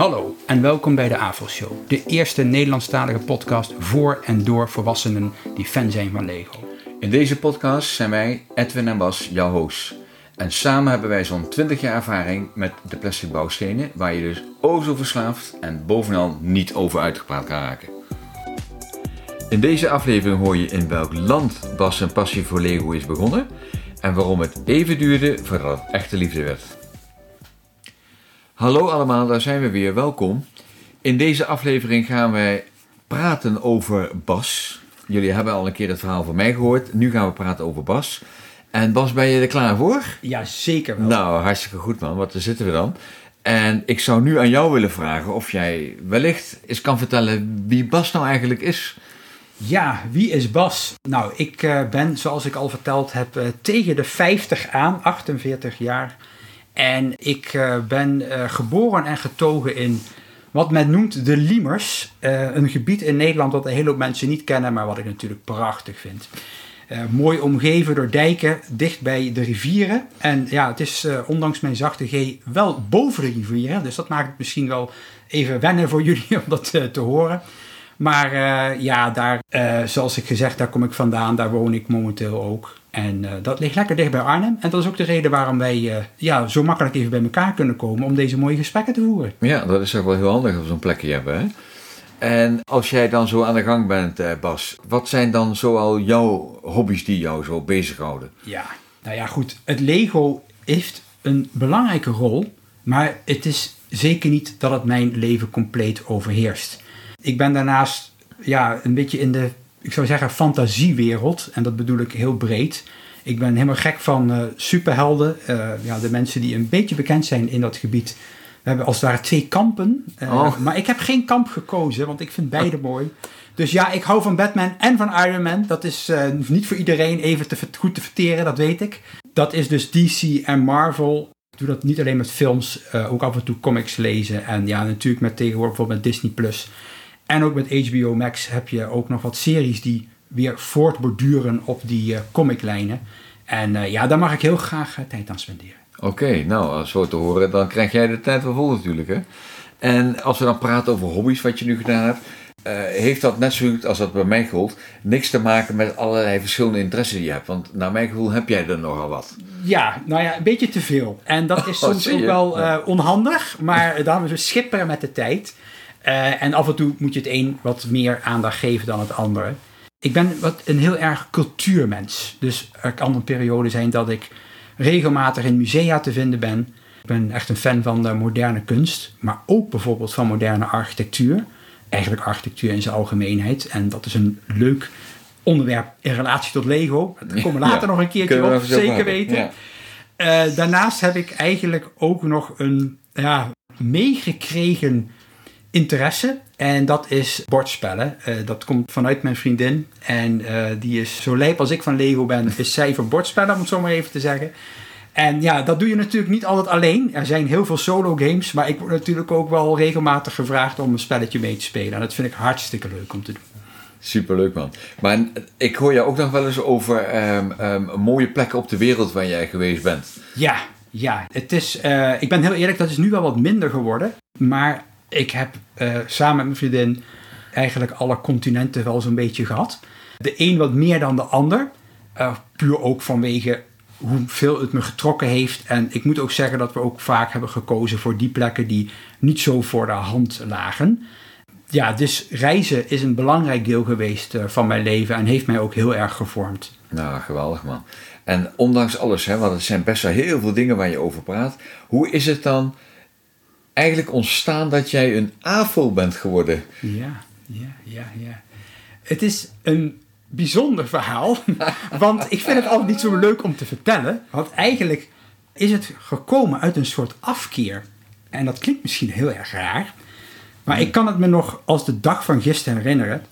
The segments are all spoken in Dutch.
Hallo en welkom bij de AVO Show, de eerste Nederlandstalige podcast voor en door volwassenen die fan zijn van Lego. In deze podcast zijn wij, Edwin en Bas, jouw hosts. En samen hebben wij zo'n 20 jaar ervaring met de plastic bouwstenen, waar je dus o zo verslaafd en bovenal niet over uitgepraat kan raken. In deze aflevering hoor je in welk land Bas zijn passie voor Lego is begonnen en waarom het even duurde voordat het echte liefde werd. Hallo allemaal, daar zijn we weer. Welkom. In deze aflevering gaan wij praten over Bas. Jullie hebben al een keer het verhaal van mij gehoord. Nu gaan we praten over Bas. En Bas, ben je er klaar voor? Ja, zeker wel. Nou, hartstikke goed man, want daar zitten we dan. En ik zou nu aan jou willen vragen of jij wellicht eens kan vertellen wie Bas nou eigenlijk is. Ja, wie is Bas? Nou, ik uh, ben, zoals ik al verteld heb, uh, tegen de 50 aan, 48 jaar. En ik uh, ben geboren en getogen in wat men noemt de Liemers. een gebied in Nederland dat een hele hoop mensen niet kennen, maar wat ik natuurlijk prachtig vind. mooi omgeven door dijken, dicht bij de rivieren. En ja, het is ondanks mijn zachte G wel boven de rivieren. Dus dat maakt het misschien wel even wennen voor jullie om dat te horen. Maar ja, daar, zoals ik gezegd, daar kom ik vandaan. Daar woon ik momenteel ook. En uh, dat ligt lekker dicht bij Arnhem. En dat is ook de reden waarom wij ja, zo makkelijk even bij elkaar kunnen komen om deze mooie gesprekken te voeren. Ja, dat is ook wel heel handig op zo'n plekje hebben. Hè? En als jij dan zo aan de gang bent, Bas, wat zijn dan zoal jouw hobby's die jou zo bezighouden? Ja, nou ja, goed. Het Lego heeft een belangrijke rol, maar het is zeker niet dat het mijn leven compleet overheerst. Ik ben daarnaast ja, een beetje in de, ik zou zeggen, fantasiewereld. En dat bedoel ik heel breed. Ik ben helemaal gek van uh, superhelden. Uh, ja, de mensen die een beetje bekend zijn in dat gebied. We hebben als het ware twee kampen. Uh, oh. Maar ik heb geen kamp gekozen, want ik vind beide mooi. Dus ja, ik hou van Batman en van Iron Man. Dat is niet voor iedereen even te, goed te verteren, dat weet ik. Dat is dus DC en Marvel. Ik doe dat niet alleen met films, ook af en toe comics lezen. En ja, natuurlijk met tegenwoordig bijvoorbeeld met Disney Plus. En ook met HBO Max heb je ook nog wat series die weer voortborduren op die uh, comiclijnen. En uh, ja, daar mag ik heel graag uh, tijd aan spenderen. Oké, nou, als zo te horen, dan krijg jij de tijd wel vol natuurlijk. Hè? En als we dan praten over hobby's, wat je nu gedaan hebt, heeft dat net zo als dat bij mij gold, niks te maken met allerlei verschillende interesses die je hebt? Want naar mijn gevoel heb jij er nogal wat. Ja, nou ja, een beetje te veel. En dat is oh, soms ook wel onhandig, maar dan we schipperen met de tijd. Uh, en af en toe moet je het een wat meer aandacht geven dan het andere. Ik ben wat een heel erg cultuurmens. Dus er kan een periode zijn dat ik regelmatig in musea te vinden ben. Ik ben echt een fan van de moderne kunst, maar ook bijvoorbeeld van moderne architectuur. Eigenlijk architectuur in zijn algemeenheid. En dat is een leuk onderwerp in relatie tot Lego. Daar komen we later nog een keertje op, zeker weten. Ja. Uh, daarnaast heb ik eigenlijk ook nog een ja, meegekregen interesse. En dat is bordspellen. Uh, dat komt vanuit mijn vriendin. En uh, die is zo lijp als ik van Lego ben, is zij voor bordspellen, om het zo maar even te zeggen. En ja, dat doe je natuurlijk niet altijd alleen. Er zijn heel veel solo games, maar ik word natuurlijk ook wel regelmatig gevraagd om een spelletje mee te spelen. En dat vind ik hartstikke leuk om te doen. Superleuk man. Maar ik hoor je ook nog wel eens over um, um, mooie plekken op de wereld waar jij geweest bent. Ja, ja. Het is, uh, ik ben heel eerlijk, dat is nu wel wat minder geworden. Maar ik heb uh, samen met mijn vriendin eigenlijk alle continenten wel zo'n beetje gehad. De een wat meer dan de ander. Uh, puur ook vanwege hoeveel het me getrokken heeft. En ik moet ook zeggen dat we ook vaak hebben gekozen voor die plekken die niet zo voor de hand lagen. Ja, dus reizen is een belangrijk deel geweest uh, van mijn leven en heeft mij ook heel erg gevormd. Nou, geweldig man. En ondanks alles, hè, want er zijn best wel heel veel dingen waar je over praat. Hoe is het dan eigenlijk ontstaan dat jij een AFO bent geworden. Ja, ja, ja, ja. Het is een bijzonder verhaal, want ik vind het altijd niet zo leuk om te vertellen. Want eigenlijk is het gekomen uit een soort afkeer. En dat klinkt misschien heel erg raar, maar ik kan het me nog als de dag van gisteren herinneren.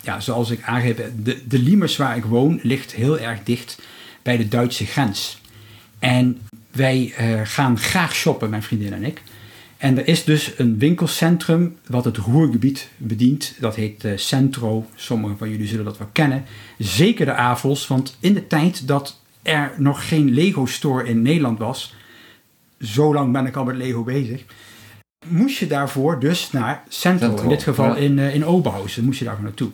Ja, zoals ik aangeef, de, de Liemers waar ik woon ligt heel erg dicht bij de Duitse grens. En wij uh, gaan graag shoppen, mijn vriendin en ik. En er is dus een winkelcentrum wat het Roergebied bedient. Dat heet uh, Centro. Sommigen van jullie zullen dat wel kennen. Zeker de AVOS, want in de tijd dat er nog geen Lego store in Nederland was, zo lang ben ik al met Lego bezig, moest je daarvoor dus naar Central. in dit geval in, uh, in Oberhausen moest je daarvoor naartoe.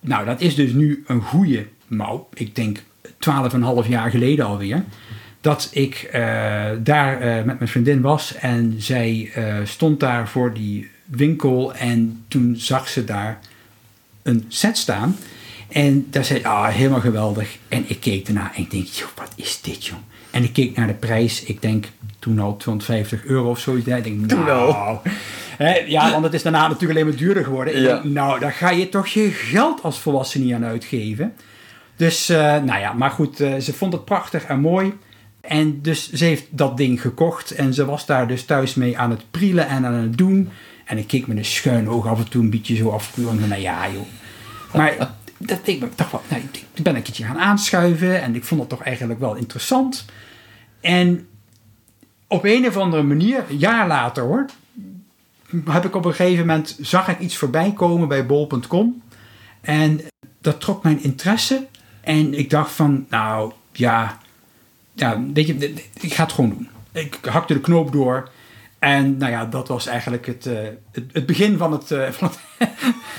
Nou, dat is dus nu een goede, nou, ik denk 12,5 jaar geleden alweer. Dat ik uh, daar uh, met mijn vriendin was en zij stond daar voor die winkel en toen zag ze daar een set staan. En daar zei ah, helemaal geweldig. En ik keek ernaar en ik denk, joh, wat is dit, joh? En ik keek naar de prijs. Ik denk toen al 250 euro of zoiets. Ik denk, nou... Hè, ja, want het is daarna natuurlijk alleen maar duurder geworden. Ik denk, nou, daar ga je toch je geld als volwassene niet aan uitgeven. Dus, uh, nou ja, maar goed, uh, ze vond het prachtig en mooi. En dus ze heeft dat ding gekocht. En ze was daar dus thuis mee aan het prielen en aan het doen. En ik keek met een schuin oog af en toe een beetje zo af. En nou ja, joh. Maar dat ik toch wel, nou, ik ben een keertje gaan aanschuiven en ik vond het toch eigenlijk wel interessant. En op een of andere manier, een jaar later hoor, heb ik op een gegeven moment, zag ik iets voorbij komen bij bol.com. En dat trok mijn interesse. En ik dacht van, nou ja, ja weet je, ik ga het gewoon doen. Ik hakte de knoop door. En nou ja, dat was eigenlijk het, uh, het, het, begin van, het, uh, van, het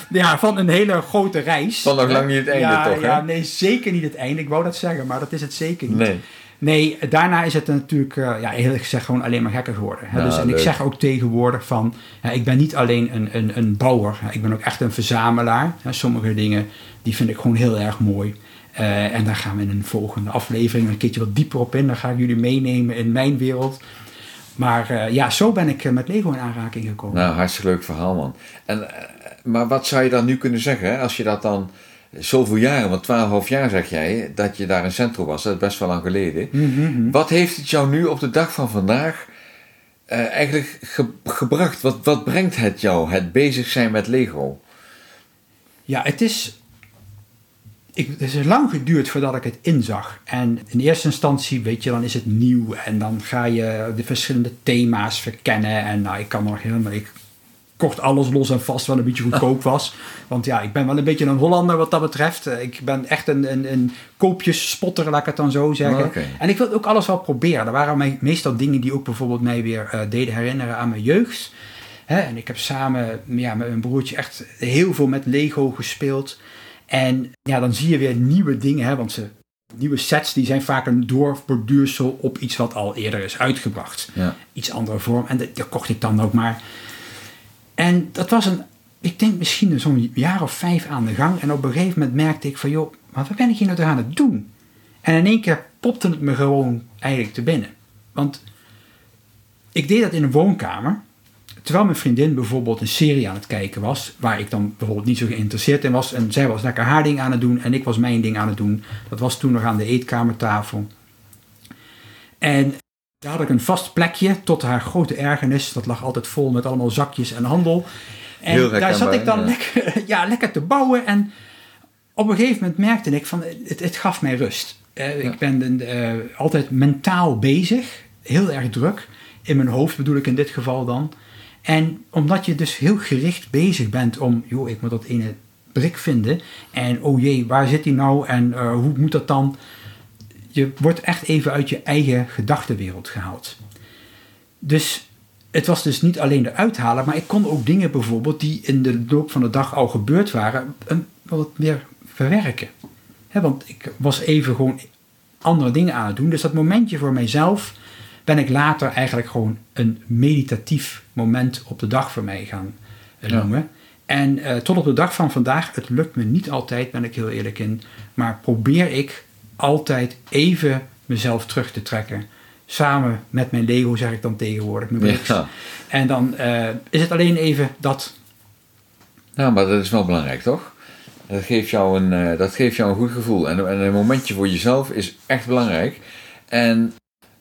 ja, van een hele grote reis. Van nog lang niet het einde, ja, toch? Ja, nee, zeker niet het einde. Ik wou dat zeggen, maar dat is het zeker niet. Nee. Nee, daarna is het natuurlijk, uh, ja, eerlijk gezegd, gewoon alleen maar gekker geworden. Hè? dus, en ik zeg ook tegenwoordig van, ik ben niet alleen een, een, een bouwer. Ik ben ook echt een verzamelaar. Hè? Sommige dingen, die vind ik gewoon heel erg mooi. En daar gaan we in een volgende aflevering een keertje wat dieper op in. Dan ga ik jullie meenemen in mijn wereld. Maar uh, ja, zo ben ik met Lego in aanraking gekomen. Nou, hartstikke leuk verhaal, man. En, maar wat zou je dan nu kunnen zeggen, hè? als je dat dan zoveel jaren, want 12,5 jaar zeg jij, dat je daar in centrum was, dat is best wel lang geleden. Mm -hmm. Wat heeft het jou nu op de dag van vandaag uh, eigenlijk ge gebracht? Wat, wat brengt het jou, het bezig zijn met Lego? Ja, het is ik, het is lang geduurd voordat ik het inzag. En in eerste instantie, weet je, dan is het nieuw. En dan ga je de verschillende thema's verkennen. En nou, ik kan nog helemaal... Ik kocht alles los en vast wat een beetje goedkoop was. Want ja, ik ben wel een beetje een Hollander wat dat betreft. Ik ben echt een, een, een koopjesspotter, laat ik het dan zo zeggen. Okay. En ik wil ook alles wel proberen. Er waren meestal dingen die ook bijvoorbeeld mij weer uh, deden herinneren aan mijn jeugd. Hè? En ik heb samen ja, met mijn broertje echt heel veel met Lego gespeeld. En ja, dan zie je weer nieuwe dingen, hè, want ze, nieuwe sets die zijn vaak een doorborduursel op iets wat al eerder is uitgebracht. Ja. Iets andere vorm. En dat, dat kocht ik dan ook maar. En dat was een, ik denk misschien zo'n jaar of vijf aan de gang. En op een gegeven moment merkte ik van, joh, maar wat ben ik hier nou aan het doen? En in één keer popte het me gewoon eigenlijk te binnen. Want ik deed dat in een woonkamer. Terwijl mijn vriendin bijvoorbeeld een serie aan het kijken was, waar ik dan bijvoorbeeld niet zo geïnteresseerd in was. En zij was lekker haar ding aan het doen en ik was mijn ding aan het doen. Dat was toen nog aan de eetkamertafel. En daar had ik een vast plekje, tot haar grote ergernis. Dat lag altijd vol met allemaal zakjes en handel. En daar zat ik dan ja. Lekker, ja, lekker te bouwen. En op een gegeven moment merkte ik van, het, het gaf mij rust. Uh, ja. Ik ben uh, altijd mentaal bezig, heel erg druk. In mijn hoofd bedoel ik in dit geval dan. En omdat je dus heel gericht bezig bent om, joh, ik moet dat ene brik vinden. En oh jee, waar zit die nou en uh, hoe moet dat dan? Je wordt echt even uit je eigen gedachtenwereld gehaald. Dus het was dus niet alleen de uithalen, maar ik kon ook dingen bijvoorbeeld die in de loop van de dag al gebeurd waren, wat meer verwerken. Want ik was even gewoon andere dingen aan het doen. Dus dat momentje voor mijzelf ben ik later eigenlijk gewoon een meditatief moment op de dag voor mij gaan uh, noemen. Ja. En uh, tot op de dag van vandaag, het lukt me niet altijd, ben ik heel eerlijk in, maar probeer ik altijd even mezelf terug te trekken. Samen met mijn Lego, zeg ik dan tegenwoordig. Mijn ja. En dan uh, is het alleen even dat. Nou, maar dat is wel belangrijk, toch? Dat geeft jou een, dat geeft jou een goed gevoel. En, en een momentje voor jezelf is echt belangrijk. En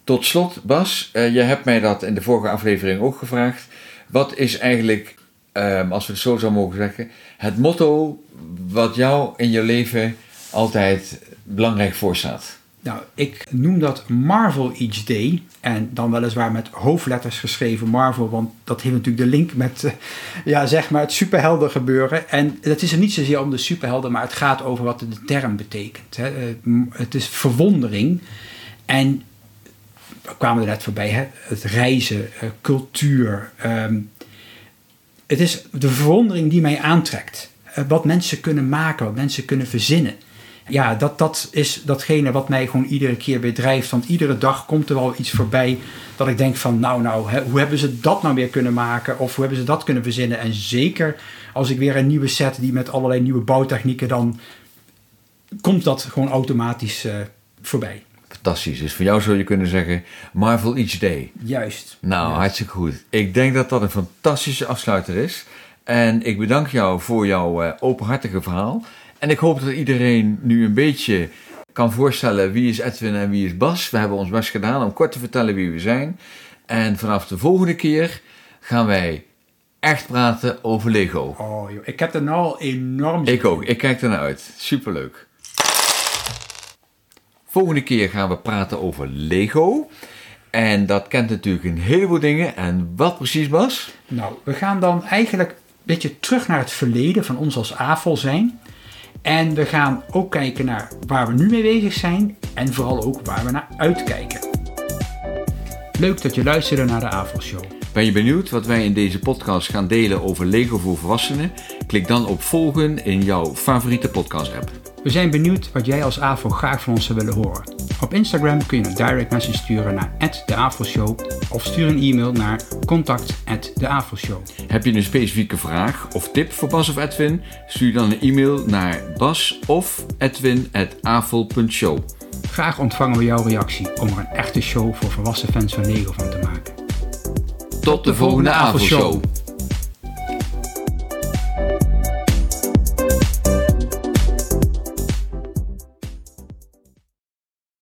tot slot, Bas, uh, je hebt mij dat in de vorige aflevering ook gevraagd. Wat is eigenlijk, um, als we het zo zou mogen zeggen, het motto wat jou in je leven altijd belangrijk voorstaat? Nou, ik noem dat Marvel Each Day. En dan weliswaar met hoofdletters geschreven Marvel, want dat heeft natuurlijk de link met uh, ja, zeg maar het superhelden gebeuren. En dat is er niet zozeer om de superhelden, maar het gaat over wat de term betekent. Hè. Uh, het is verwondering. En kwamen er net voorbij, hè? het reizen, uh, cultuur. Ehm, het is de verwondering die mij aantrekt. Uh, wat mensen kunnen maken, wat mensen kunnen verzinnen. Ja, dat, dat is datgene wat mij gewoon iedere keer weer drijft. Want iedere dag komt er wel iets voorbij dat ik denk van... nou, nou, hè, hoe hebben ze dat nou weer kunnen maken? Of hoe hebben ze dat kunnen verzinnen? En zeker als ik weer een nieuwe set die met allerlei nieuwe bouwtechnieken... dan komt dat gewoon automatisch uh, voorbij. Fantastisch. Dus voor jou zou je kunnen zeggen Marvel Each Day. Juist. Nou, Juist. hartstikke goed. Ik denk dat dat een fantastische afsluiter is. En ik bedank jou voor jouw uh, openhartige verhaal. En ik hoop dat iedereen nu een beetje kan voorstellen wie is Edwin en wie is Bas. We hebben ons best gedaan om kort te vertellen wie we zijn. En vanaf de volgende keer gaan wij echt praten over Lego. Oh joh, ik heb er nou al enorm Ik ook, ik kijk er naar uit. Superleuk. Volgende keer gaan we praten over Lego. En dat kent natuurlijk een heleboel dingen. En wat precies, Bas? Nou, we gaan dan eigenlijk een beetje terug naar het verleden van ons als AFOL zijn. En we gaan ook kijken naar waar we nu mee bezig zijn. En vooral ook waar we naar uitkijken. Leuk dat je luisterde naar de AFOL Show. Ben je benieuwd wat wij in deze podcast gaan delen over Lego voor volwassenen? Klik dan op volgen in jouw favoriete podcast app. We zijn benieuwd wat jij als AVO graag van ons zou willen horen. Op Instagram kun je een direct message sturen naar @deavoshow of stuur een e-mail naar contact@deavoshow. Heb je een specifieke vraag of tip voor Bas of Edwin? Stuur dan een e-mail naar bas of. Graag ontvangen we jouw reactie om er een echte show voor volwassen fans van Lego van te maken. Tot de volgende avondshow.